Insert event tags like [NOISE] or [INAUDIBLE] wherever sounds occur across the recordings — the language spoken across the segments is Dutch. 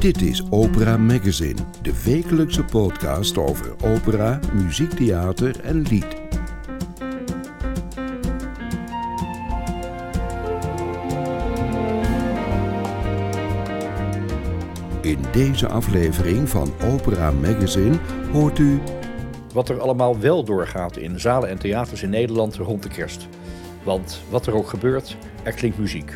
Dit is Opera Magazine, de wekelijkse podcast over opera, muziektheater en lied. In deze aflevering van Opera Magazine hoort u wat er allemaal wel doorgaat in zalen en theaters in Nederland rond de kerst. Want wat er ook gebeurt, er klinkt muziek.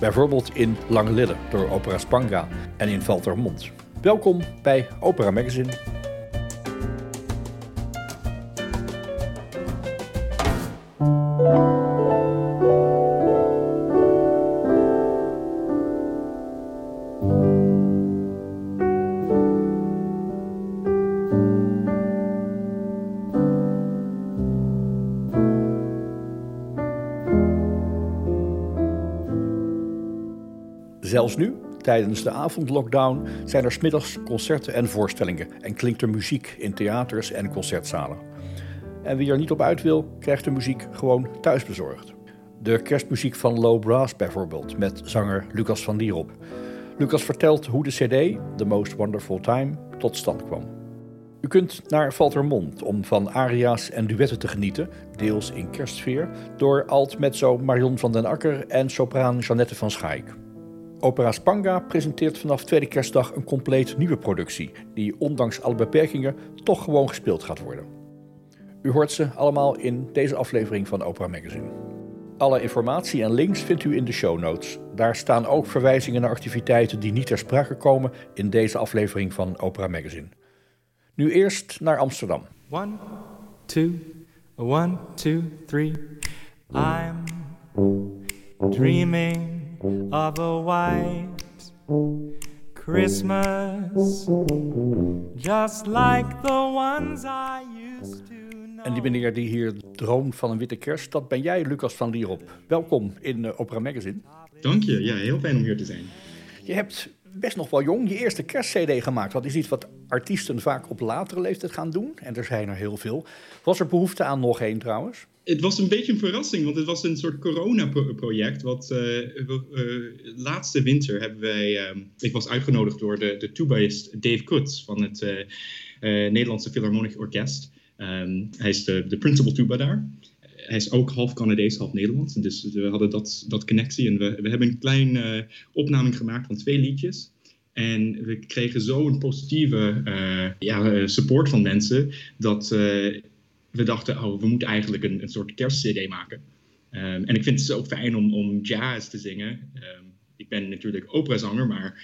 Bijvoorbeeld in Lange Lille door Opera Spanga en in Valtermond. Welkom bij Opera Magazine. Zelfs nu, tijdens de avondlockdown, zijn er smiddags concerten en voorstellingen en klinkt er muziek in theaters en concertzalen. En wie er niet op uit wil, krijgt de muziek gewoon thuis bezorgd. De kerstmuziek van Low Brass bijvoorbeeld, met zanger Lucas van Dierop. Lucas vertelt hoe de CD, The Most Wonderful Time, tot stand kwam. U kunt naar Valtermond om van aria's en duetten te genieten, deels in kerstsfeer, door alt-mezzo Marion van den Akker en sopraan Jeannette van Schaik. Opera Spanga presenteert vanaf tweede kerstdag een compleet nieuwe productie, die ondanks alle beperkingen toch gewoon gespeeld gaat worden. U hoort ze allemaal in deze aflevering van Opera Magazine. Alle informatie en links vindt u in de show notes. Daar staan ook verwijzingen naar activiteiten die niet ter sprake komen in deze aflevering van Opera Magazine. Nu eerst naar Amsterdam. One, two, one, two, three. I'm dreaming of a white Christmas, just like the ones I used to know. En die meneer die hier droomt van een witte kerst, dat ben jij, Lucas van Lierop. Welkom in uh, Opera Magazine. Dank je, ja, heel fijn om hier te zijn. Je hebt best nog wel jong je eerste kerstcd gemaakt. Dat is iets wat artiesten vaak op latere leeftijd gaan doen. En er zijn er heel veel. Was er behoefte aan nog één trouwens? Het was een beetje een verrassing, want het was een soort corona-project. Wat uh, uh, laatste winter hebben wij. Uh, ik was uitgenodigd door de, de tubaist Dave Kutz van het Nederlandse Philharmonic Orkest. Um, hij is de, de principal tuba daar. Hij is ook half Canadees, half Nederlands. Dus we hadden dat, dat connectie. En we, we hebben een kleine opname gemaakt van twee liedjes. En we kregen zo'n positieve ja, support van mensen dat we dachten, oh, we moeten eigenlijk een, een soort kerstcd maken. Um, en ik vind het ook fijn om, om jazz te zingen. Um, ik ben natuurlijk operazanger, maar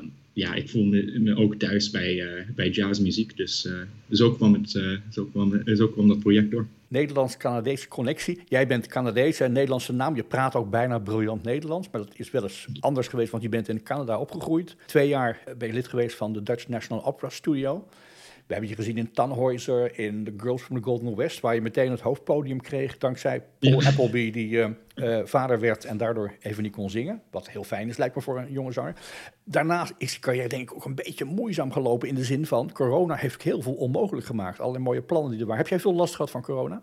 um, ja, ik voel me, ook thuis bij, bij jazzmuziek. Dus, dus ook kwam, het, zo, kwam, zo kwam dat project door. Nederlands-Canadese connectie. Jij bent Canadees, een Nederlandse naam. Je praat ook bijna briljant Nederlands. Maar dat is wel eens anders geweest, want je bent in Canada opgegroeid. Twee jaar ben je lid geweest van de Dutch National Opera Studio. We hebben je gezien in Tannhäuser, in The Girls from the Golden West, waar je meteen het hoofdpodium kreeg dankzij Paul ja. Appleby, die uh, uh, vader werd en daardoor even niet kon zingen. Wat heel fijn is, lijkt me voor een jonge zanger. Daarnaast is de carrière denk ik ook een beetje moeizaam gelopen in de zin van corona heeft heel veel onmogelijk gemaakt. Allerlei mooie plannen die er waren. Heb jij veel last gehad van corona?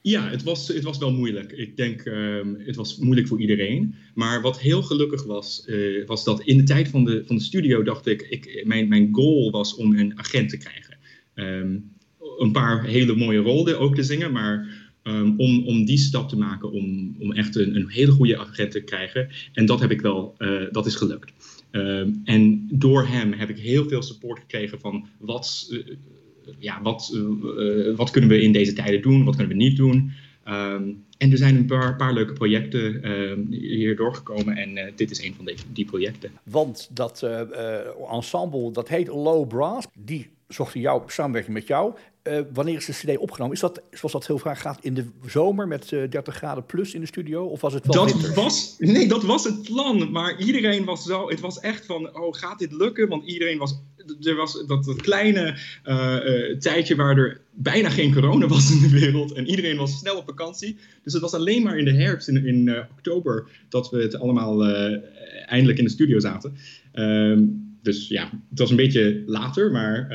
Ja, het was, het was wel moeilijk. Ik denk, um, het was moeilijk voor iedereen. Maar wat heel gelukkig was, uh, was dat in de tijd van de, van de studio dacht ik, ik mijn, mijn goal was om een agent te krijgen. Um, een paar hele mooie rollen ook te zingen, maar um, om, om die stap te maken om, om echt een, een hele goede agent te krijgen. En dat heb ik wel, uh, dat is gelukt. En door hem heb ik heel veel support gekregen van wat, uh, ja, wat, uh, wat kunnen we in deze tijden doen, wat kunnen we niet doen. Um, en er zijn een paar, paar leuke projecten uh, hier doorgekomen en uh, dit is een van die, die projecten. Want dat uh, ensemble, dat heet Low Brass, die zochten jou samenwerking met jou. Wanneer is de CD opgenomen? Is dat, zoals dat heel vaak gaat, in de zomer met uh, 30 graden plus in de studio? Of was het wel dat was Nee, dat was het plan. Maar iedereen was zo... Het was echt van, oh, gaat dit lukken? Want iedereen was... Er was dat, dat kleine uh, tijdje waar er bijna geen corona was in de wereld. En iedereen was snel op vakantie. Dus het was alleen maar in de herfst, in, in oktober, dat we het allemaal eindelijk in de studio zaten. Um, dus ja, het was een beetje later, maar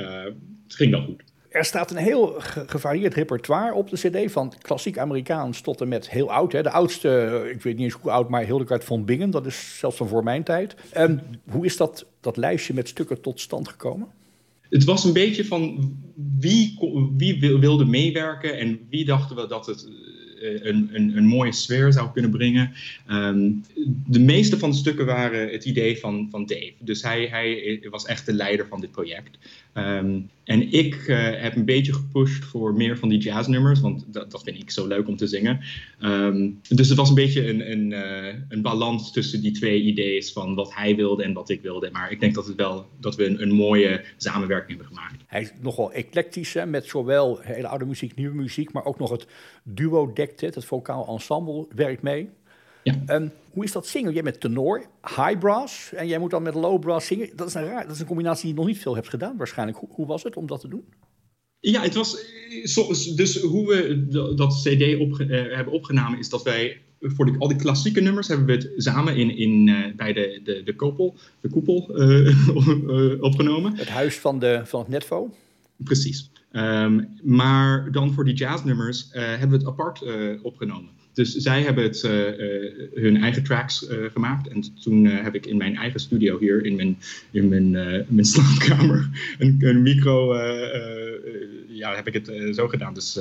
het ging wel goed. Er staat een heel gevarieerd repertoire op de CD, van klassiek Amerikaans tot en met heel oud. Hè. De oudste, ik weet niet eens hoe oud, maar Hildegard von Bingen, dat is zelfs van voor mijn tijd. En hoe is dat, dat lijstje met stukken tot stand gekomen? Het was een beetje van wie, wie wilde meewerken en wie dachten we dat het eh, een, een, een, mooie sfeer zou kunnen brengen. Ehm, de meeste van de stukken waren het idee van, van Dave. Dus hij, hij was echt de leider van dit project. Ehm, en ik uh, heb een beetje gepusht voor meer van die jazznummers, want dat, dat vind ik zo leuk om te zingen. Um, dus het was een beetje een, een, uh, een balans tussen die twee ideeën van wat hij wilde en wat ik wilde. Maar ik denk dat, het wel, dat we een, een mooie samenwerking hebben gemaakt. Hij is nogal eclectisch, hè, met zowel hele oude muziek, nieuwe muziek, maar ook nog het duo dectet, het vocaal ensemble, werkt mee. Ja. Um, hoe is dat zingen? Jij met tenor, high brass en jij moet dan met low brass zingen. Dat is een, raar, dat is een combinatie die je nog niet veel hebt gedaan waarschijnlijk. Hoe, hoe was het om dat te doen? Ja, het was. Dus hoe we dat CD op, uh, hebben opgenomen is dat wij voor de, al die klassieke nummers hebben we het samen in, in, uh, bij de, de, de, koepel, de koepel [LAUGHS] uh, opgenomen. Het huis van, de, van het Netvo? Precies. Um, maar dan voor die jazznummers hebben we het apart opgenomen. Dus zij hebben het, uh, uh, hun eigen tracks uh, gemaakt. En toen heb ik in mijn eigen studio hier, in mijn, in mijn, mijn [LAUGHS] slaapkamer, een, een micro, ja, heb ik het zo gedaan. Dus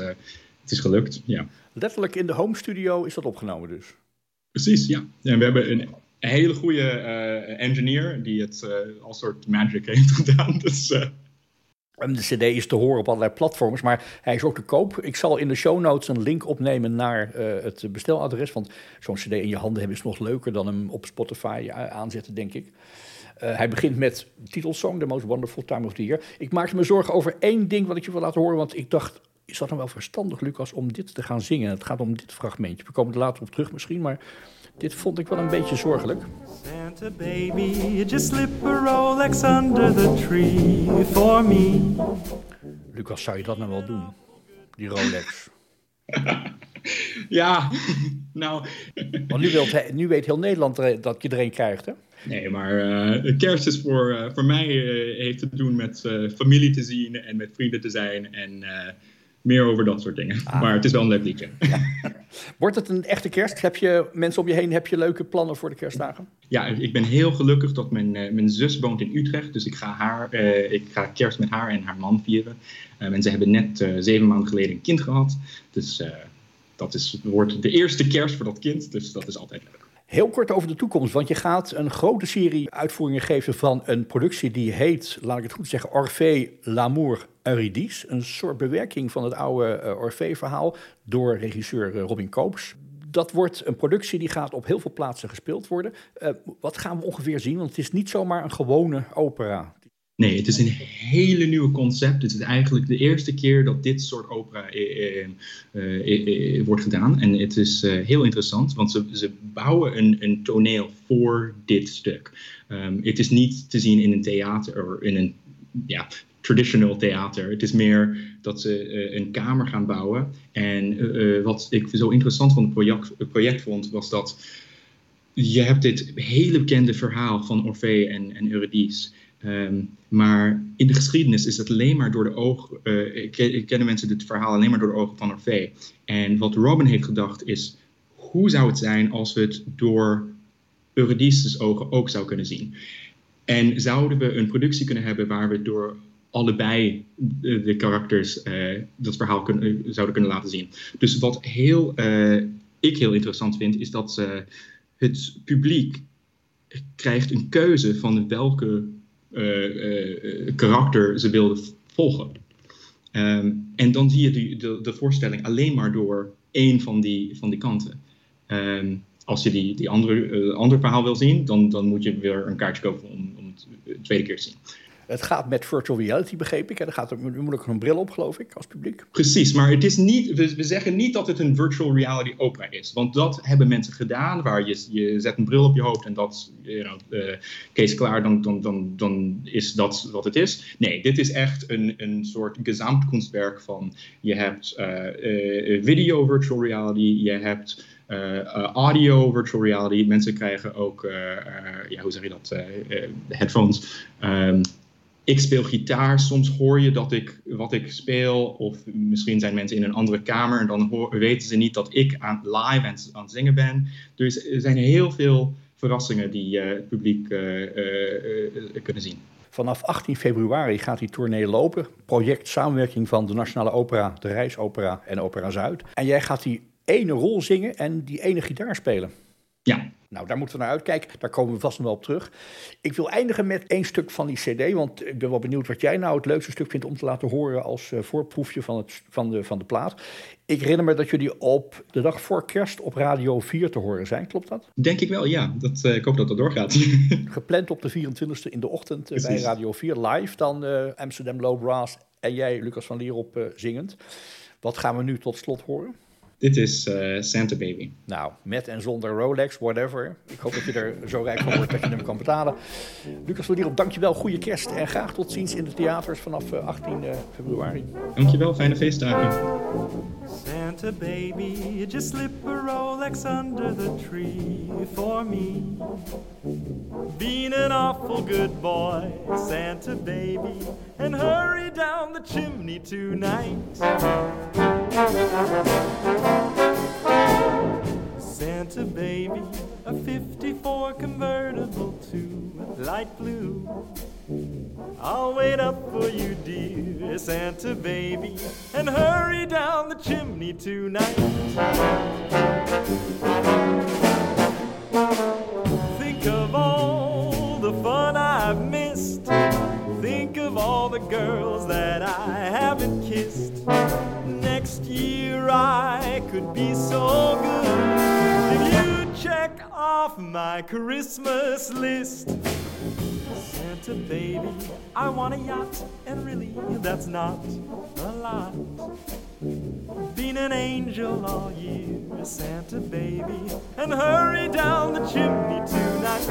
het is gelukt, ja. Letterlijk in de home studio is dat opgenomen dus? Precies, ja. En we hebben een hele goede engineer die het als soort magic heeft [LAUGHS] gedaan. Dus de CD is te horen op allerlei platforms, maar hij is ook te koop. Ik zal in de show notes een link opnemen naar uh, het besteladres. Want zo'n CD in je handen hebben is nog leuker dan hem op Spotify aanzetten, denk ik. Uh, hij begint met titelsong, The Most Wonderful Time of the Year. Ik maakte me zorgen over één ding wat ik je wil laten horen, want ik dacht, is dat dan wel verstandig, Lucas, om dit te gaan zingen? Het gaat om dit fragmentje. We komen er later op terug misschien, maar dit vond ik wel een beetje zorgelijk. Santa baby, just slip a Rolex under the tree for me. Lucas, zou je dat nou wel doen? Die Rolex. [LAUGHS] ja, nou. [LAUGHS] Want nu, wilt, nu weet heel Nederland dat je er een krijgt, hè? Nee, maar uh, kerst is voor, uh, voor mij uh, heeft te doen met familie te zien en met vrienden te zijn en meer over dat soort dingen. Ah. Maar het is wel een leuk liedje. [LAUGHS] Wordt het een echte kerst? Heb je mensen om je heen? Heb je leuke plannen voor de kerstdagen? Ja, ik ben heel gelukkig dat mijn, uh, mijn zus woont in Utrecht. Dus ik ga, haar, uh, ik ga kerst met haar en haar man vieren. Uh, en ze hebben net zeven maanden geleden een kind gehad. Dus dat is, wordt de eerste kerst voor dat kind. Dus dat is altijd leuk. Heel kort over de toekomst, want je gaat een grote serie uitvoeringen geven van een productie die heet, laat ik het goed zeggen, Orphée, L'amour, Eurydice. Een soort bewerking van het oude uh, Orphée-verhaal door regisseur uh, Robin Koops. Dat wordt een productie die gaat op heel veel plaatsen gespeeld worden. Uh, wat gaan we ongeveer zien? Want het is niet zomaar een gewone opera. Nee, het is een hele nieuwe concept. Het is eigenlijk de eerste keer dat dit soort opera eh, eh, eh, wordt gedaan. En het is heel interessant, want ze, ze bouwen een, een, toneel voor dit stuk. Um, het is niet te zien in een theater, in een ja, traditional theater. Het is meer dat ze een kamer gaan bouwen. En wat ik zo interessant van het project, het project vond, was dat je hebt dit hele bekende verhaal van Orfee en, en Eurydice. Um, maar in de geschiedenis is het alleen maar door de ogen, uh, kennen mensen dit verhaal alleen maar door de ogen van Orfee. En wat Robin heeft gedacht is, hoe zou het zijn als we het door Eurydice's ogen ook zouden kunnen zien? En zouden we een productie kunnen hebben waar we door allebei de, karakters uh, dat verhaal kunnen, zouden kunnen laten zien? Dus wat heel, ik heel interessant vind, is dat het publiek krijgt een keuze van welke karakter ze wilden volgen. Um, en dan zie je die, de, de, voorstelling alleen maar door één van die, van die kanten. Um, als je die, die andere, uh, verhaal wil zien, dan, dan moet je weer een kaartje kopen om, om het de tweede keer te zien. Het gaat met virtual reality, begreep ik. En dan gaat er moet ook een bril op, geloof ik, als publiek. Precies, maar het is niet, we, zeggen niet dat het een virtual reality opera is. Want dat hebben mensen gedaan, waar je, je zet een bril op je hoofd en dat, you know, case klaar, dan, dan, dan, dan is dat wat het is. Nee, dit is echt een, een soort gezamtkunstwerk van, je hebt uh, uh, video virtual reality, je hebt... Uh, audio virtual reality. Mensen krijgen ook, ja, hoe zeg je dat, headphones. Um, ik speel gitaar. Soms hoor je dat ik wat ik speel. Of misschien zijn mensen in een andere kamer. En dan weten ze niet dat ik aan, live aan, aan het zingen ben. Dus er zijn heel veel verrassingen die uh, het publiek uh, uh, kunnen zien. Vanaf 18 februari gaat die tournee lopen. Project samenwerking van de Nationale Opera, de Rijsopera en Opera Zuid. En jij gaat die ene rol zingen en die ene gitaar spelen. Ja. Nou, daar moeten we naar uitkijken. Daar komen we vast nog wel op terug. Ik wil eindigen met één stuk van die CD. Want ik ben wel benieuwd wat jij nou het leukste stuk vindt om te laten horen als uh, voorproefje van, het, van, de, van de plaat. Ik herinner me dat jullie op de dag voor kerst op Radio 4 te horen zijn. Klopt dat? Denk ik wel, ja. Dat, uh, ik hoop dat dat doorgaat. [LAUGHS] Gepland op de 24e in de ochtend uh, bij Radio 4 live. Dan Amsterdam Low Brass en jij, Lucas van Lierop, zingend. Wat gaan we nu tot slot horen? Dit is uh, Santa Baby. Nou, met en zonder Rolex, whatever. Ik hoop dat je er zo rijk van wordt dat je hem kan betalen. Lucas Lodierop, dankjewel. Goede kerst en graag tot ziens in de theaters vanaf 18 uh, februari. Dankjewel, fijne feestdagen. Santa baby, just slip a Rolex under the tree for me. Being an awful good boy, Santa baby, and hurry down the chimney tonight. Santa baby, a 54 convertible to light blue. I'll wait up for you, dear Santa baby, and hurry down the chimney tonight. Think of all the fun I've missed. Of all the girls that I haven't kissed. Next year I could be so good if you check off my Christmas list. Santa baby, I want a yacht, and really that's not a lot. Been an angel all year, Santa baby, and hurry down the chimney tonight.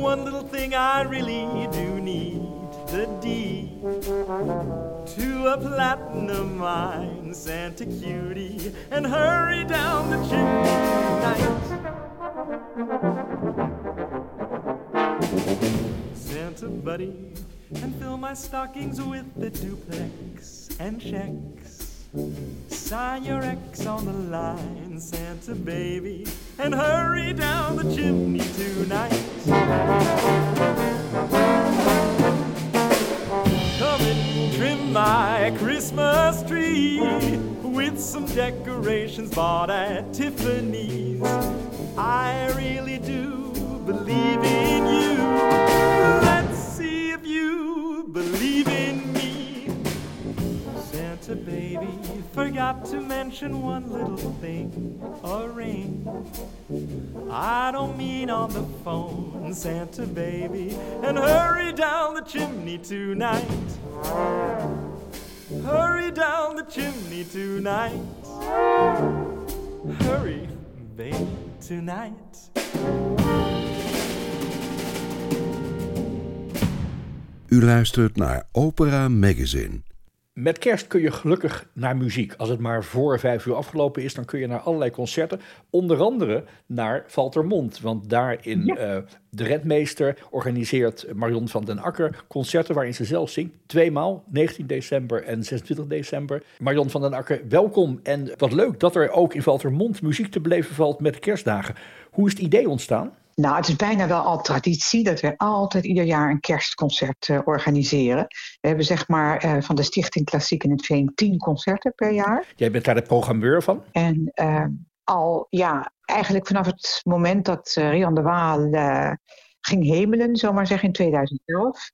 One little thing I really do need the D to a platinum mine, Santa cutie, and hurry down the chimney tonight. Santa buddy, and fill my stockings with the duplex and checks. Sign your X on the line, Santa baby, and hurry down the chimney tonight. Come and trim my Christmas tree with some decorations bought at Tiffany's. To mention one little thing a ring. I don't mean on the phone, Santa baby, and hurry down the chimney tonight. Hurry down the chimney tonight. Hurry, baby, tonight. U luistert naar Opera Magazine. Met kerst kun je gelukkig naar muziek. Als het maar voor vijf uur afgelopen is, dan kun je naar allerlei concerten. Onder andere naar Valtermond. Want daar in ja. uh, de Redmeester organiseert Marion van den Akker concerten waarin ze zelf zingt. Tweemaal, 19 december en 26 december. Marion van den Akker, welkom. En wat leuk dat er ook in Valtermond muziek te beleven valt met de kerstdagen. Hoe is het idee ontstaan? Nou, het is bijna wel al traditie dat we altijd ieder jaar een kerstconcert uh, organiseren. We hebben zeg maar uh, van de Stichting Klassiek in het Veen tien concerten per jaar. Jij bent daar de programmeur van? En uh, al, ja, eigenlijk vanaf het moment dat Rian de Waal ging hemelen, zomaar zeggen, in 2011.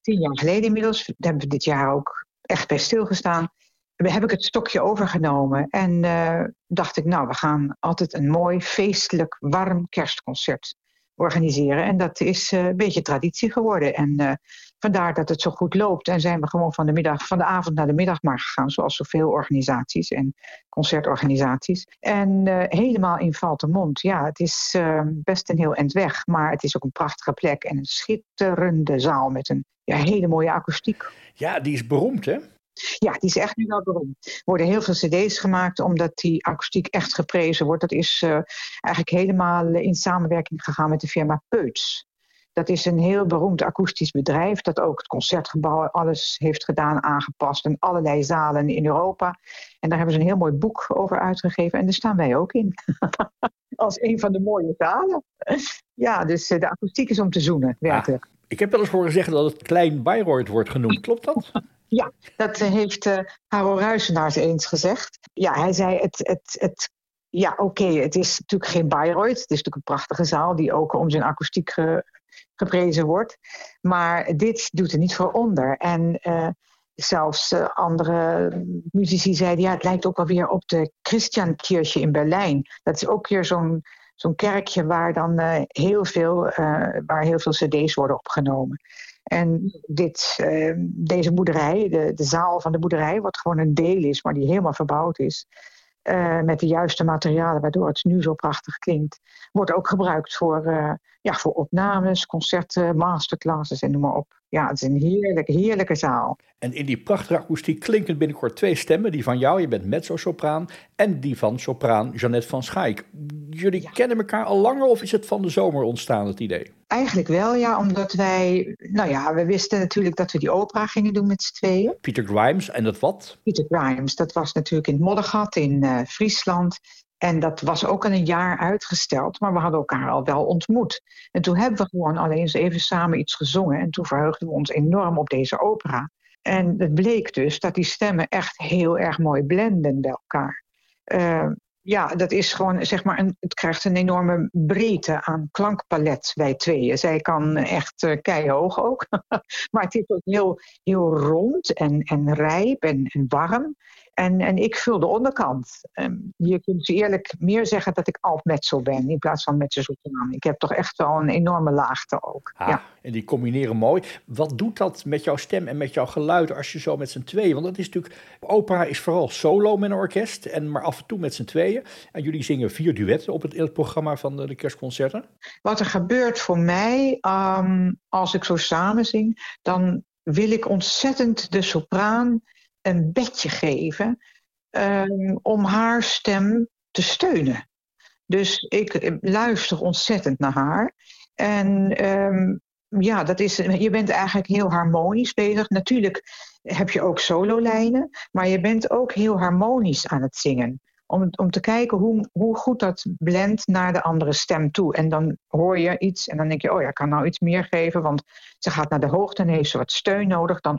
tien jaar geleden inmiddels, daar hebben we dit jaar ook echt bij stilgestaan heb ik het stokje overgenomen en uh, dacht ik, nou, we gaan altijd een mooi, feestelijk, warm kerstconcert organiseren. En dat is uh, een beetje traditie geworden. En uh, vandaar dat het zo goed loopt. En zijn we gewoon van de, middag, van de avond naar de middag maar gegaan, zoals zoveel organisaties en concertorganisaties. En helemaal in Valtemont. Ja, het is best een heel eind weg, maar het is ook een prachtige plek en een schitterende zaal met een ja, hele mooie akoestiek. Ja, die is beroemd, hè? Ja, die is echt nu wel beroemd. Er worden heel veel cd's gemaakt omdat die akoestiek echt geprezen wordt. Dat is uh, eigenlijk helemaal in samenwerking gegaan met de firma Peuts. Dat is een heel beroemd akoestisch bedrijf dat ook het concertgebouw alles heeft gedaan, aangepast en allerlei zalen in Europa. En daar hebben ze een heel mooi boek over uitgegeven en daar staan wij ook in. [LAUGHS] Als een van de mooie zalen. Ja, dus de akoestiek is om te zoenen, werkelijk. ik heb wel eens horen zeggen dat het Klein Bayreuth wordt genoemd. Klopt dat? Ja, dat heeft uh, Haro Ruisenaars eens gezegd. Ja, hij zei het, het, het ja, oké, het is natuurlijk geen Bayreuth. Het is natuurlijk een prachtige zaal die ook om zijn akoestiek ge, geprezen wordt. Maar dit doet er niet voor onder. En uh, zelfs uh, andere muzici zeiden, ja, het lijkt ook wel weer op de Christiankirche in Berlijn. Dat is ook weer zo'n zo'n kerkje waar dan heel veel, waar heel veel cd's worden opgenomen. En dit, uh, deze boerderij, de, de zaal van de boerderij, wat gewoon een deel is, maar die helemaal verbouwd is, uh, met de juiste materialen, waardoor het nu zo prachtig klinkt, wordt ook gebruikt voor, uh, ja, voor opnames, concerten, masterclasses en noem maar op. Ja, het is een heerlijke, heerlijke zaal. En in die prachtige akoestiek klinken binnenkort twee stemmen. Die van jou, je bent mezzo-sopraan, en die van sopraan Jeannette van Schaik. Jullie ja. kennen elkaar al langer of is het van de zomer ontstaan, het idee? Eigenlijk wel, ja, omdat wij, nou ja, we wisten natuurlijk dat we die opera gingen doen met z'n tweeën. Peter Grimes, en dat wat? Peter Grimes, dat was natuurlijk in het Moddergat in uh, Friesland. En dat was ook al een jaar uitgesteld, maar we hadden elkaar al wel ontmoet. En toen hebben we gewoon alleen eens even samen iets gezongen. En toen verheugden we ons enorm op deze opera. En het bleek dus dat die stemmen echt heel erg mooi blenden bij elkaar. Uh, ja, dat is gewoon, zeg maar, een, het krijgt een enorme breedte aan klankpalet bij tweeën. Zij kan echt uh, ook. [LAUGHS] maar het is ook heel, heel rond en, en rijp en warm. En, en ik vul de onderkant. Um, je kunt eerlijk meer zeggen dat ik alt-mezzo ben in plaats van mezzo-sopraan. Ik heb toch echt wel een enorme laagte ook. Ah, ja. En die combineren mooi. Wat doet dat met jouw stem en met jouw geluid als je zo met z'n tweeën... Want dat is natuurlijk... Opera is vooral solo met een orkest, en maar af en toe met z'n tweeën. En jullie zingen vier duetten op het, het programma van de, de kerstconcerten. Wat er gebeurt voor mij um, als ik zo samen zing... dan wil ik ontzettend de sopraan een bedje geven um, om haar stem te steunen. Dus ik luister ontzettend naar haar. En um, ja, dat is, je bent eigenlijk heel harmonisch bezig. Natuurlijk heb je ook sololijnen, maar je bent ook heel harmonisch aan het zingen. Om, om te kijken hoe, hoe goed dat blendt naar de andere stem toe. En dan hoor je iets en dan denk je, oh ja, ik kan nou iets meer geven, want ze gaat naar de hoogte en heeft ze wat steun nodig. Dan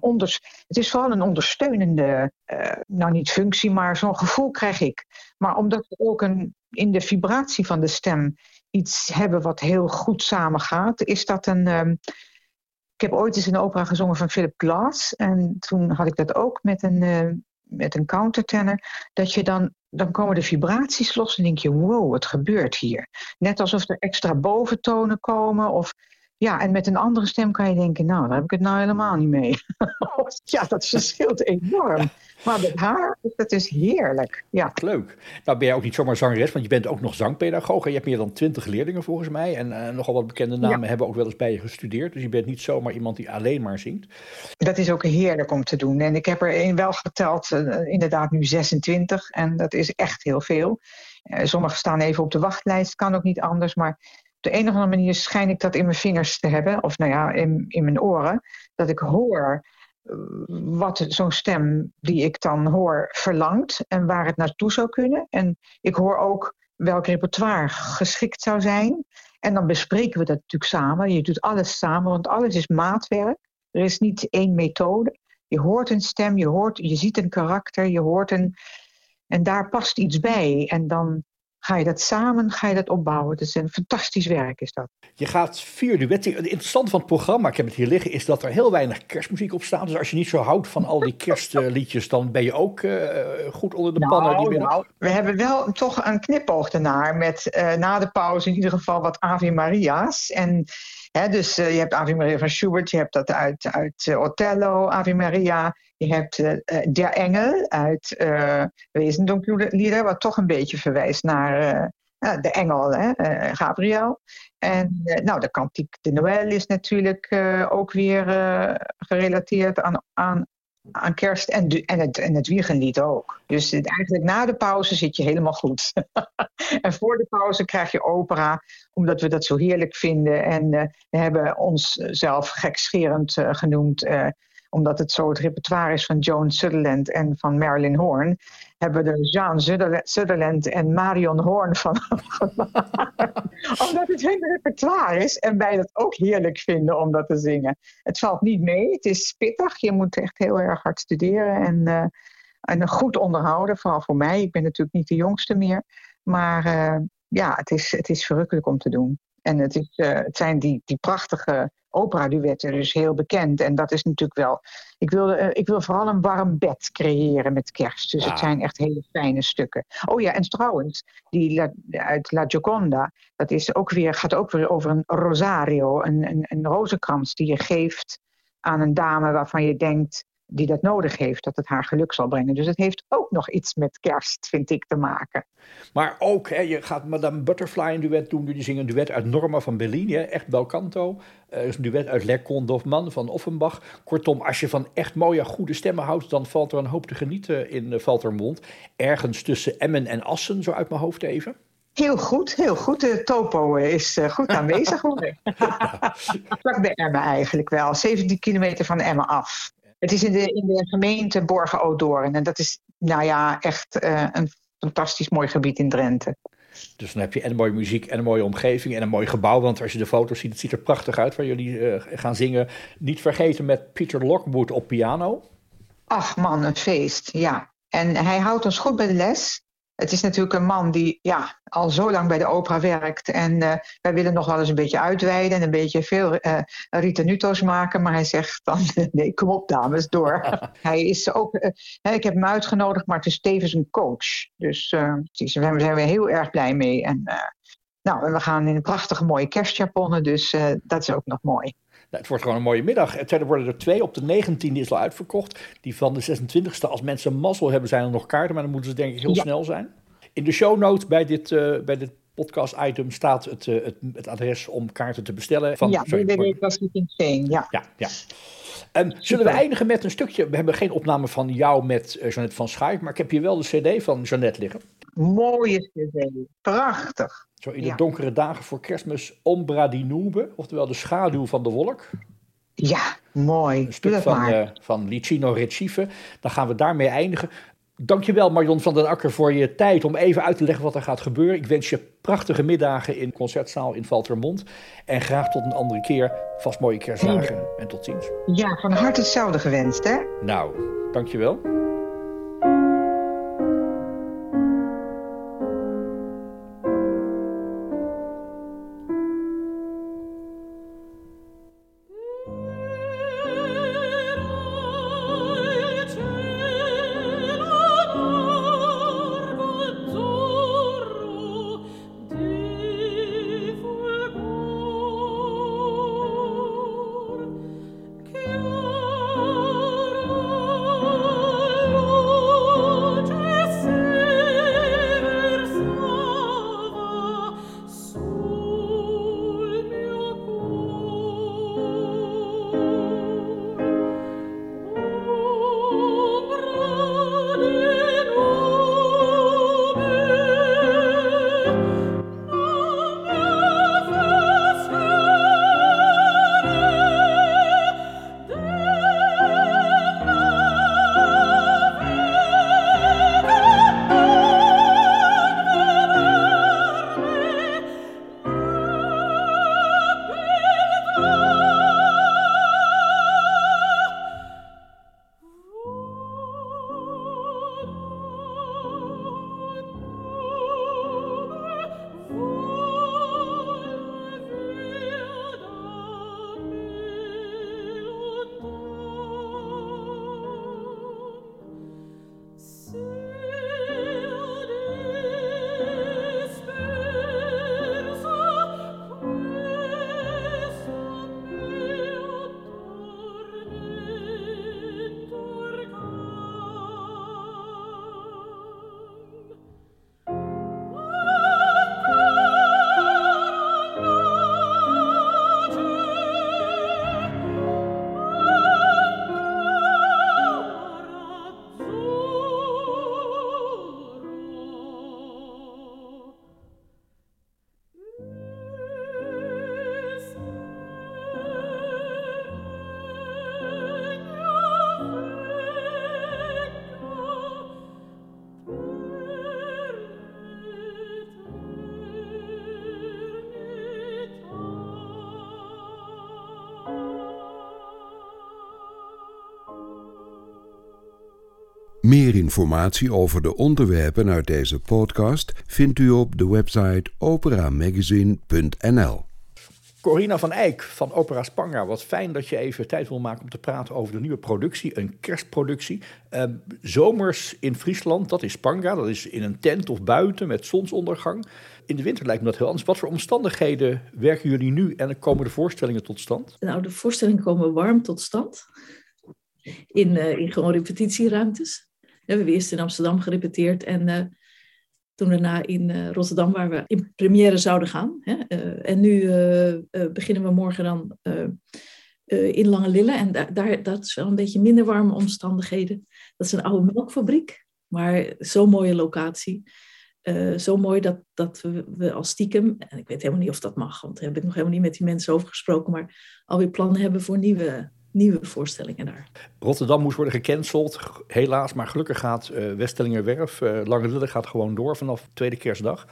het is vooral een ondersteunende, uh, nou niet functie, maar zo'n gevoel krijg ik. Maar omdat we ook een, in de vibratie van de stem iets hebben wat heel goed samengaat, is dat een. Um, ik heb ooit eens een opera gezongen van Philip Glass. En toen had ik dat ook met een, uh, met een countertenor. Dat je dan, dan komen de vibraties los en denk je, wow, wat gebeurt hier? Net alsof er extra boventonen komen of ja, en met een andere stem kan je denken, nou, daar heb ik het nou helemaal niet mee. [LAUGHS] ja, dat verschilt enorm. Maar met haar, dat is heerlijk. Ja. Leuk. Nou ben jij ook niet zomaar zangeres, want je bent ook nog zangpedagoog. En je hebt meer dan twintig leerlingen volgens mij. En uh, nogal wat bekende namen ja. hebben ook wel eens bij je gestudeerd. Dus je bent niet zomaar iemand die alleen maar zingt. Dat is ook heerlijk om te doen. En ik heb er een wel geteld, uh, inderdaad nu 26. En dat is echt heel veel. Uh, sommigen staan even op de wachtlijst, kan ook niet anders. Maar de een of andere manier schijn ik dat in mijn vingers te hebben, of nou ja, in, in mijn oren, dat ik hoor wat zo'n stem die ik dan hoor verlangt en waar het naartoe zou kunnen. En ik hoor ook welk repertoire geschikt zou zijn. En dan bespreken we dat natuurlijk samen. Je doet alles samen, want alles is maatwerk. Er is niet één methode. Je hoort een stem, je, hoort, je ziet een karakter, je hoort een. En daar past iets bij. En dan ga je dat samen, ga je dat opbouwen. Het is een fantastisch werk is dat. Je gaat vier duetten. Het interessante van het programma, ik heb het hier liggen, is dat er heel weinig kerstmuziek op staat. Dus als je niet zo houdt van al die [LAUGHS] kerstliedjes, dan ben je ook uh, goed onder de nou, pannen. Die binnen... nou, we hebben wel toch een knipoog ernaar met uh, na de pauze in ieder geval wat Ave Maria's. En Dus uh, je hebt Ave Maria van Schubert, je hebt dat uit, uit uh, Othello, Ave Maria. Je hebt uh, Der Engel uit uh, Wezendonklieder, wat toch een beetje verwijst naar de engel, hè, Gabriel. En nou, de kantiek de Noël is natuurlijk ook weer gerelateerd aan, aan aan kerst en, en, het, en het wiegenlied ook. Dus het- eigenlijk na de pauze zit je helemaal goed. [LAUGHS] en voor de pauze krijg je opera, omdat we dat zo heerlijk vinden. En eh, we hebben ons zelf gekscherend eh, genoemd, eh, omdat het zo het repertoire is van Joan Sutherland en van Marilyn Horn. Hebben we er Jean Sutherland- en Marion Horn van [LAUGHS] omdat het hun repertoire is en wij dat ook heerlijk vinden om dat te zingen. Het valt niet mee, het is pittig. Je moet echt heel erg hard studeren en, en goed onderhouden. Vooral voor mij, ik ben natuurlijk niet de jongste meer. Maar eh, ja, het is, het is verrukkelijk om te doen. En het, is, eh, het zijn die, die prachtige opera-duetten, dus heel bekend. En dat is natuurlijk wel... Ik wil, eh, ik wil vooral een warm bed creëren met kerst. Dus Ja. het zijn echt hele fijne stukken. Oh ja, en trouwens, die La- uit La Gioconda... dat is ook weer, gaat ook weer over een rosario, een, een, een rozenkrans die je geeft aan een dame waarvan je denkt die dat nodig heeft, dat het haar geluk zal brengen. Dus het heeft ook nog iets met kerst, vind ik, te maken. Maar ook, hè, je gaat Madame Butterfly een duet doen. Die zingen een duet uit Norma van Bellini, hè, echt bel canto. Eh, is een duet uit Le Conte d'Hoffmann van Offenbach. Kortom, als je van echt mooie, goede stemmen houdt... dan valt er een hoop te genieten in uh, Valtermond. Ergens tussen Emmen en Assen, zo uit mijn hoofd even. Heel goed, heel goed. De topo is uh, goed aanwezig. [LAUGHS] Vlak bij Emmen eigenlijk wel. 17 kilometer van Emmen af. Het is in de, in de gemeente Borgen-Odoorn. En dat is, nou ja, echt uh, een fantastisch mooi gebied in Drenthe. Dus dan heb je en mooie muziek en een mooie omgeving en een mooi gebouw. Want als je de foto's ziet, het ziet er prachtig uit waar jullie uh, gaan zingen. Niet vergeten met Peter Lockwood op piano. Ach man, een feest, ja. En hij houdt ons goed bij de les. Het is natuurlijk een man die ja, al zo lang bij de opera werkt. En uh, wij willen nog wel eens een beetje uitweiden en een beetje veel uh, ritenuto's maken. Maar hij zegt dan, [LAUGHS] nee, kom op dames, door. [LAUGHS] hij is ook, uh, ik heb hem uitgenodigd, maar het is tevens een coach. Dus daar zijn we heel erg blij mee. En, nou, we gaan in een prachtige mooie kerstjaponnen, dus dat is ook nog mooi. Nou, het wordt gewoon een mooie middag. Er worden er twee. Op de 19e is al uitverkocht. Die van de 26e, als mensen mazzel hebben, zijn er nog kaarten. Maar dan moeten ze denk ik heel ja. snel zijn. In de show notes bij dit, uh, bij dit podcast-item staat het, uh, het, het, adres om kaarten te bestellen. Van, ja, www.plasticin Ja, ja. ja. Um, zullen we eindigen met een stukje? We hebben geen opname van jou met uh, Jeannette van Schaik, maar ik heb hier wel de CD van Jeannette liggen. Mooie CD, prachtig. Zo in de ja. donkere dagen voor kerstmis Ombra di Nube, oftewel de schaduw van de wolk. Ja, mooi. Een stuk van, uh, van Licino Recife. Dan gaan we daarmee eindigen. Dankjewel Marion van den Akker voor je tijd om even uit te leggen wat er gaat gebeuren. Ik wens je prachtige middagen in Concertzaal in Valtermond. En graag tot een andere keer. Vast mooie kerstdagen en tot ziens. Ja, van harte hetzelfde gewenst hè. Nou, dankjewel. Meer informatie over de onderwerpen uit deze podcast vindt u op de website operamagazine.nl. Corina van Eyck van Opera Spanga, wat fijn dat je even tijd wil maken om te praten over de nieuwe productie, een kerstproductie. Ehm, zomers in Friesland, dat is Spanga, dat is in een tent of buiten met zonsondergang. In de winter lijkt me dat heel anders. Wat voor omstandigheden werken jullie nu en komen de voorstellingen tot stand? Nou, de voorstellingen komen warm tot stand. In, uh, in gewoon repetitieruimtes. We hebben eerst in Amsterdam gerepeteerd en uh, toen daarna in uh, Rotterdam, waar we in première zouden gaan. Hè. en nu beginnen we morgen dan in Lange Lille. En daar, daar, dat is wel een beetje minder warme omstandigheden. Dat is een oude melkfabriek, maar zo'n mooie locatie. Zo mooi dat, dat we, we als stiekem, en ik weet helemaal niet of dat mag, want daar heb ik nog helemaal niet met die mensen over gesproken, maar alweer plannen hebben voor nieuwe, nieuwe voorstellingen daar. Rotterdam moest worden gecanceld, helaas, maar gelukkig gaat uh, Westelingerwerf, uh, Lange Lille gaat gewoon door vanaf tweede kerstdag.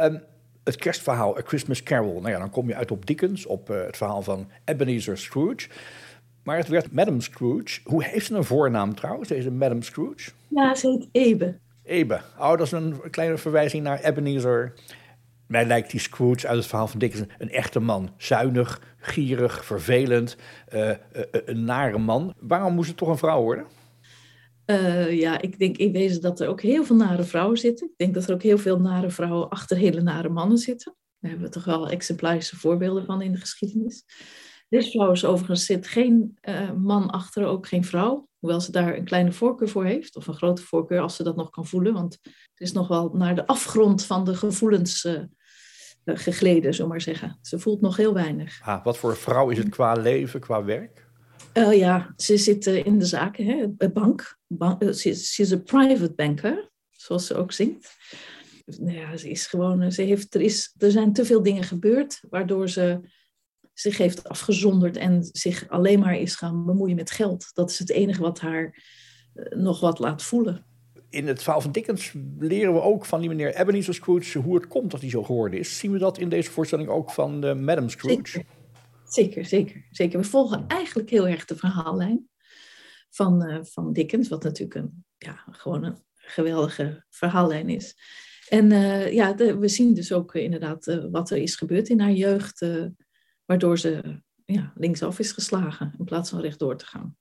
Um, het kerstverhaal, A Christmas Carol, nou ja, dan kom je uit op Dickens, op het verhaal van Ebenezer Scrooge. Maar het werd Madame Scrooge. Hoe heeft ze een voornaam trouwens, deze Madame Scrooge? Ja, ze heet Ebe. Ebe. Oh, dat is een kleine verwijzing naar Ebenezer. Mij lijkt die Scrooge uit het verhaal van Dickens een echte man. Zuinig, gierig, vervelend, uh, uh, een nare man. Waarom moest het toch een vrouw worden? Ja, ik denk in wezen dat er ook heel veel nare vrouwen zitten. Ik denk dat er ook heel veel nare vrouwen achter hele nare mannen zitten. Daar hebben we toch wel exemplarische voorbeelden van in de geschiedenis. Deze vrouw is overigens zit geen man achter, ook geen vrouw. Hoewel ze daar een kleine voorkeur voor heeft, of een grote voorkeur als ze dat nog kan voelen. Want het is nog wel naar de afgrond van de gevoelens uh, gegleden, zomaar zeggen. Ze voelt nog heel weinig. Ah, wat voor vrouw is het qua leven, qua werk? Uh, ja, ze zit uh, in de zaken, hè, bank. bank ze, is een private banker, zoals ze ook zingt. Nou ja, ze is gewoon, ze heeft, er, is, er zijn te veel dingen gebeurd, waardoor ze zich heeft afgezonderd en zich alleen maar is gaan bemoeien met geld. Dat is het enige wat haar uh, nog wat laat voelen. In het verhaal van Dickens leren we ook van die meneer Ebenezer Scrooge hoe het komt dat hij zo geworden is. Zien we dat in deze voorstelling ook van de Madame Scrooge? Zeker. zeker, zeker, zeker. We volgen eigenlijk heel erg de verhaallijn van, uh, van Dickens, wat natuurlijk een, ja, gewoon een geweldige verhaallijn is. En uh, ja, de, we zien dus ook inderdaad wat er is gebeurd in haar jeugd waardoor ze ja, linksaf is geslagen in plaats van rechtdoor te gaan.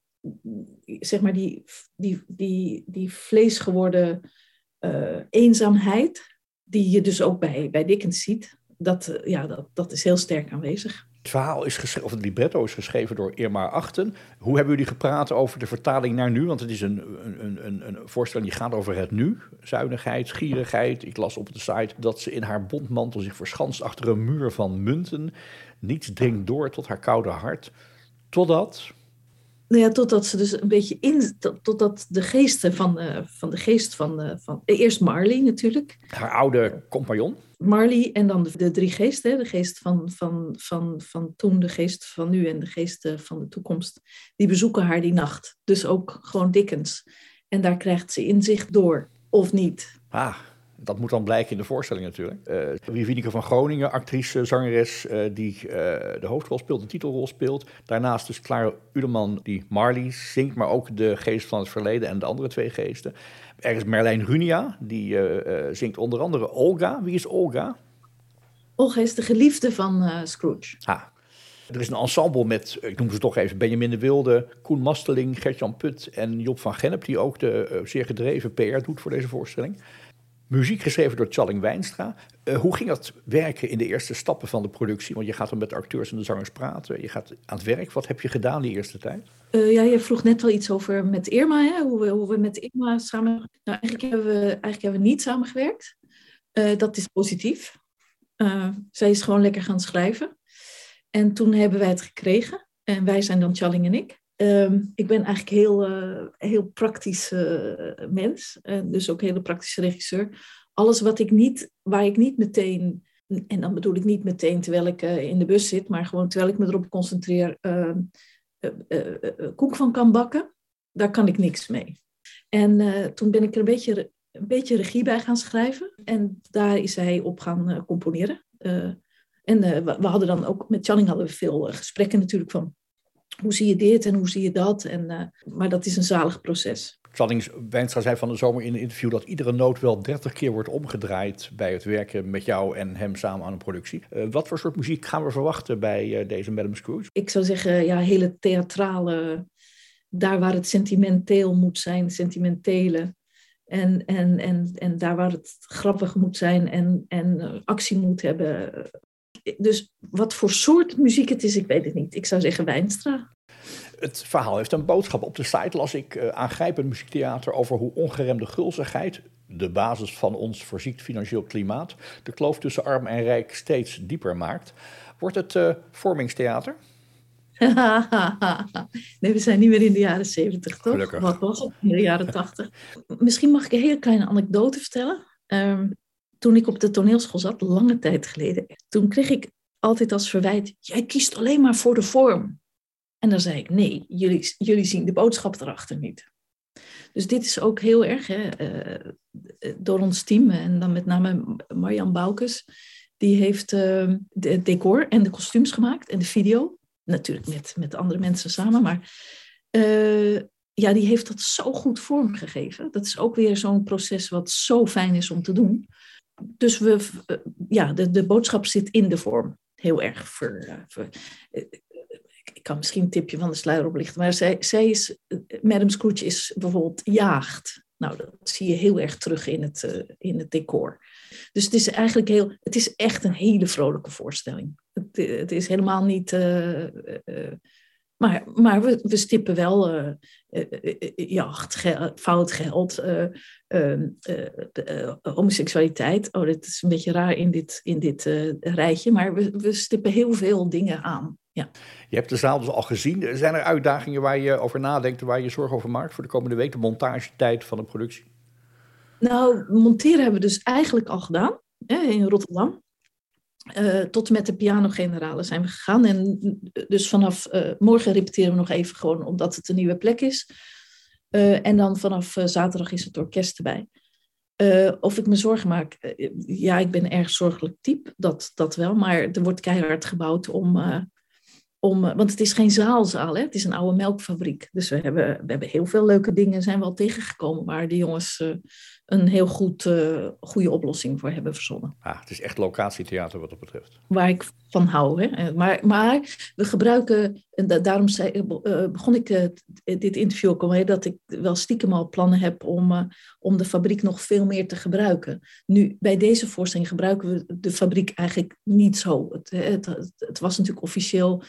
Zeg maar die, die, die, die vleesgeworden uh, eenzaamheid, die je dus ook bij, bij Dickens ziet, dat, ja, dat, dat is heel sterk aanwezig. Het verhaal is geschreven, of het libretto is geschreven door Irma Achten. Hoe hebben jullie gepraat over de vertaling naar nu? Want het is een, een, een, een voorstelling die gaat over het nu. Zuinigheid, gierigheid. Ik las op de site dat ze in haar bondmantel zich verschanst achter een muur van munten. Niets dringt door tot haar koude hart. Totdat. Nou ja, totdat ze dus een beetje in. Totdat de geesten van, uh, van de geest van. Uh, van eerst Marley natuurlijk. Haar oude compagnon. Marley en dan de, drie geesten. De geest van, van, van, van toen, de geest van nu en de geest van de toekomst. Die bezoeken haar die nacht. Dus ook gewoon Dickens. En daar krijgt ze inzicht door, of niet. Ah, dat moet dan blijken in de voorstelling natuurlijk. Uh, Wivineke van Groningen, actrice, zangeres, uh, die uh, de hoofdrol speelt, de titelrol speelt. Daarnaast dus Clara Udeman, die Marley zingt, maar ook de geest van het verleden en de andere twee geesten. Er is Merlijn Runia, die zingt onder andere Olga. Wie is Olga? Olga is de geliefde van Scrooge. Ah. Er is een ensemble met, ik noem ze toch even, Benjamin de Wilde, Koen Masteling, Gertjan Put en Job van Gennep, die ook de zeer gedreven PR doet voor deze voorstelling. Muziek geschreven door Challing Wijnstra. Uh, hoe ging dat werken in de eerste stappen van de productie? Want je gaat dan met de acteurs en de zangers praten. Je gaat aan het werk. Wat heb je gedaan die eerste tijd? Uh, ja, je vroeg net wel iets over met Irma. Hè? Hoe, we, hoe we met Irma samen... Nou, eigenlijk hebben we, eigenlijk hebben we niet samengewerkt. Uh, dat is positief. zij is gewoon lekker gaan schrijven. En toen hebben wij het gekregen. En wij zijn dan Challing en ik. Um, ik ben eigenlijk heel, uh, heel praktisch uh, mens, en dus ook hele praktische regisseur. Alles wat ik niet, waar ik niet meteen, en dan bedoel ik niet meteen terwijl ik uh, in de bus zit, maar gewoon terwijl ik me erop concentreer, ehm, koek van kan bakken, daar kan ik niks mee. En toen ben ik er een beetje, een beetje regie bij gaan schrijven en daar is hij op gaan componeren. en we, hadden dan ook met Channing hadden we veel gesprekken natuurlijk van hoe zie je dit en hoe zie je dat? En, uh, maar dat is een zalig proces. Challings Wijnstra zei van de zomer in een interview dat iedere noot wel 30 keer wordt omgedraaid bij het werken met jou en hem samen aan een productie. Uh, wat voor soort muziek gaan we verwachten bij uh, deze Madame Scrooge? Ik zou zeggen, ja, hele theatrale, daar waar het sentimenteel moet zijn, sentimentele. En, en, en, en daar waar het grappig moet zijn en, en actie moet hebben. Dus wat voor soort muziek het is, ik weet het niet. Ik zou zeggen Wijnstra. Het verhaal heeft een boodschap. Op de site las ik uh, aangrijpend muziektheater over hoe ongeremde gulzigheid, de basis van ons verziekt financieel klimaat, de kloof tussen arm en rijk steeds dieper maakt. Wordt het uh, vormingstheater? [LAUGHS] nee, we zijn niet meer in de jaren zeventig, toch? Gelukkig. Wat was het in de jaren tachtig? Misschien mag ik een hele kleine anekdote vertellen. Um, toen ik op de toneelschool zat, lange tijd geleden, toen kreeg ik altijd als verwijt: jij kiest alleen maar voor de vorm. En dan zei ik: nee, jullie, jullie zien de boodschap erachter niet. Dus dit is ook heel erg hè, uh, door ons team en dan met name Marjan Boukes. Die heeft uh, de decor en de kostuums gemaakt en de video. Natuurlijk met, met andere mensen samen, maar uh, ja, die heeft dat zo goed vormgegeven. Dat is ook weer zo'n proces wat zo fijn is om te doen. Dus we, ja, de, de boodschap zit in de vorm. Heel erg ver, ver ik kan misschien een tipje van de sluier oplichten, maar zij, zij is, Madame Scrooge is bijvoorbeeld jaagd. Nou, dat zie je heel erg terug in het, in het decor. Dus het is eigenlijk heel, het is echt een hele vrolijke voorstelling. Het, het is helemaal niet, maar, maar we, we stippen wel uh, jacht, ge fout geld, ehm, homoseksualiteit. Oh, dat is een beetje raar in dit, in dit rijtje, maar we, we stippen heel veel dingen aan. Ja. Je hebt de zaal dus al gezien. Zijn er uitdagingen waar je over nadenkt, waar je zorgen over maakt voor de komende week, de montagetijd van de productie? Nou, monteren hebben we dus eigenlijk al gedaan hè, in Rotterdam. Uh, tot met de pianogenerale zijn we gegaan. En dus vanaf uh, morgen repeteren we nog even gewoon omdat het een nieuwe plek is. Uh, en dan vanaf zaterdag is het orkest erbij. of ik me zorgen maak? ja, ik ben erg zorgelijk type, dat, dat wel. Maar er wordt keihard gebouwd om om, want het is geen zaalzaal, hè? het is een oude melkfabriek. Dus we hebben, we hebben heel veel leuke dingen zijn wel tegengekomen waar de jongens een heel goed, uh, goede oplossing voor hebben verzonnen. Ah, het is echt locatietheater wat dat betreft. Waar ik van hou. Hè? Maar, maar we gebruiken, en da daarom zei, uh, begon ik dit interview ook al dat ik wel stiekem al plannen heb om, om de fabriek nog veel meer te gebruiken. Nu, bij deze voorstelling gebruiken we de fabriek eigenlijk niet zo. Het, het, het was natuurlijk officieel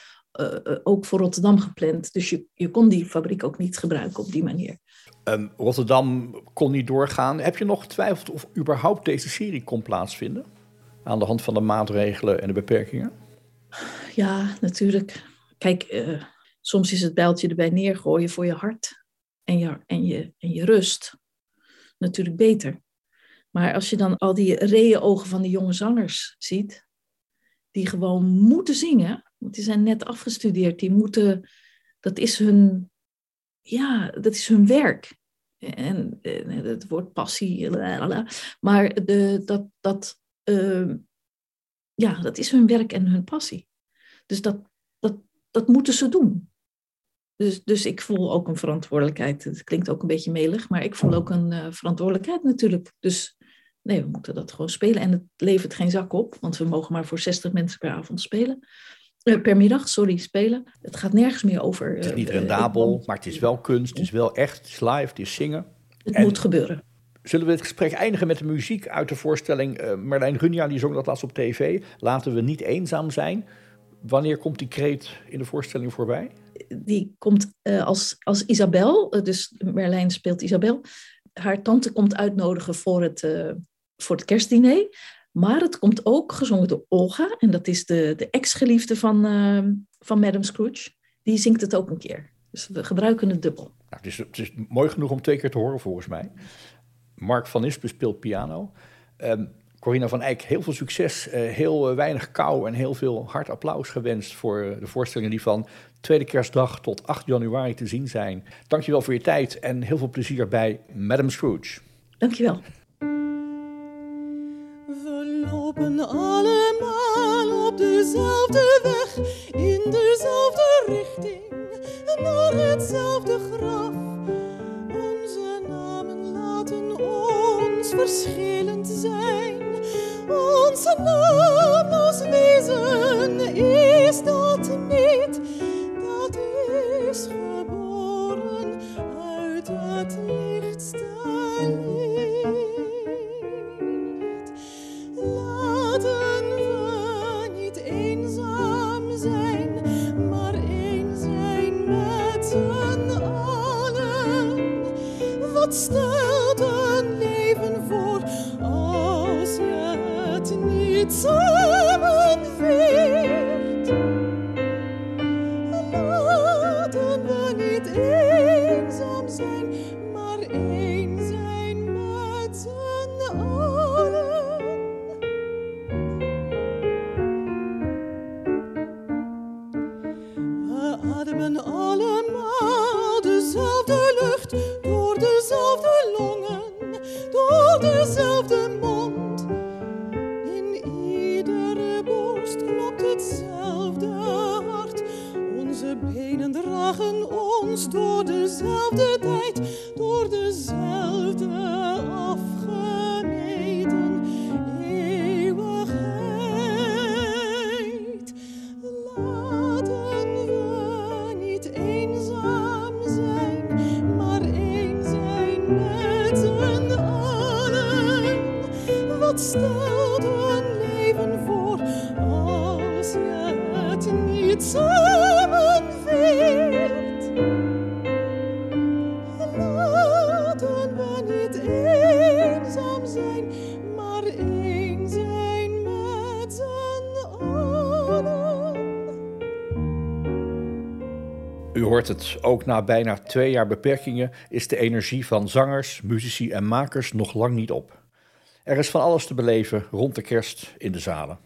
ook voor Rotterdam gepland. Dus je, je kon die fabriek ook niet gebruiken op die manier. Um, Rotterdam kon niet doorgaan. Heb je nog getwijfeld of überhaupt deze serie kon plaatsvinden? Aan de hand van de maatregelen en de beperkingen? Ja, natuurlijk. Kijk, uh, soms is het bijltje erbij neergooien voor je hart en je, en je, en je rust natuurlijk beter. Maar als je dan al die reeën ogen van die jonge zangers ziet, die gewoon moeten zingen, want die zijn net afgestudeerd. Die moeten, dat is hun, ja, dat is hun werk. En, en het woord passie, lalala. maar de, dat, dat, uh, ja, dat is hun werk en hun passie. Dus dat, dat, dat moeten ze doen. Dus, dus ik voel ook een verantwoordelijkheid. Het klinkt ook een beetje melig, maar ik voel ook een uh, verantwoordelijkheid natuurlijk. Dus nee, we moeten dat gewoon spelen. En het levert geen zak op, want we mogen maar voor 60 mensen per avond spelen. Uh, per middag, sorry, spelen. Het gaat nergens meer over. Uh, het is niet rendabel, uh, maar het is wel kunst, het is wel echt, het is live, het is zingen. Het en moet gebeuren. Zullen we het gesprek eindigen met de muziek uit de voorstelling? Marlijn Runja die zong dat laatst op tv. Laten we niet eenzaam zijn. Wanneer komt die kreet in de voorstelling voorbij? Die komt als, als Isabel, dus Merlijn speelt Isabel. Haar tante komt uitnodigen voor het, voor het kerstdiner. Maar het komt ook gezongen door Olga. En dat is de, de ex-geliefde van, uh, van Madame Scrooge. Die zingt het ook een keer. Dus we gebruiken het dubbel. Nou, het, is, het is mooi genoeg om twee keer te horen volgens mij. Mark van Ispen speelt piano. Um, Corina van Eyck, heel veel succes. Uh, heel uh, weinig kou en heel veel hard applaus gewenst voor de voorstellingen die van tweede kerstdag tot 8 januari te zien zijn. Dankjewel voor je tijd en heel veel plezier bij Madame Scrooge. Dankjewel lopen allemaal op dezelfde weg, in dezelfde richting, naar hetzelfde graf. Onze namen laten ons verschillend zijn. Onze naam als wezen is dat ook na bijna twee jaar beperkingen is de energie van zangers, muzici en makers nog lang niet op. Er is van alles te beleven rond de kerst in de zalen.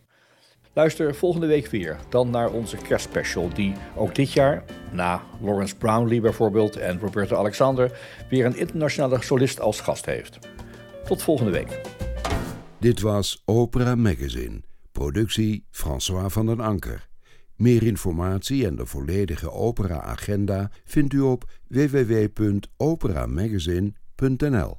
Luister volgende week weer dan naar onze kerstspecial, die ook dit jaar, na Lawrence Brownlee bijvoorbeeld en Roberto Alexander, weer een internationale solist als gast heeft. Tot volgende week. Dit was Opera Magazine, productie François van den Anker. Meer informatie en de volledige opera-agenda vindt u op www.operamagazine.nl.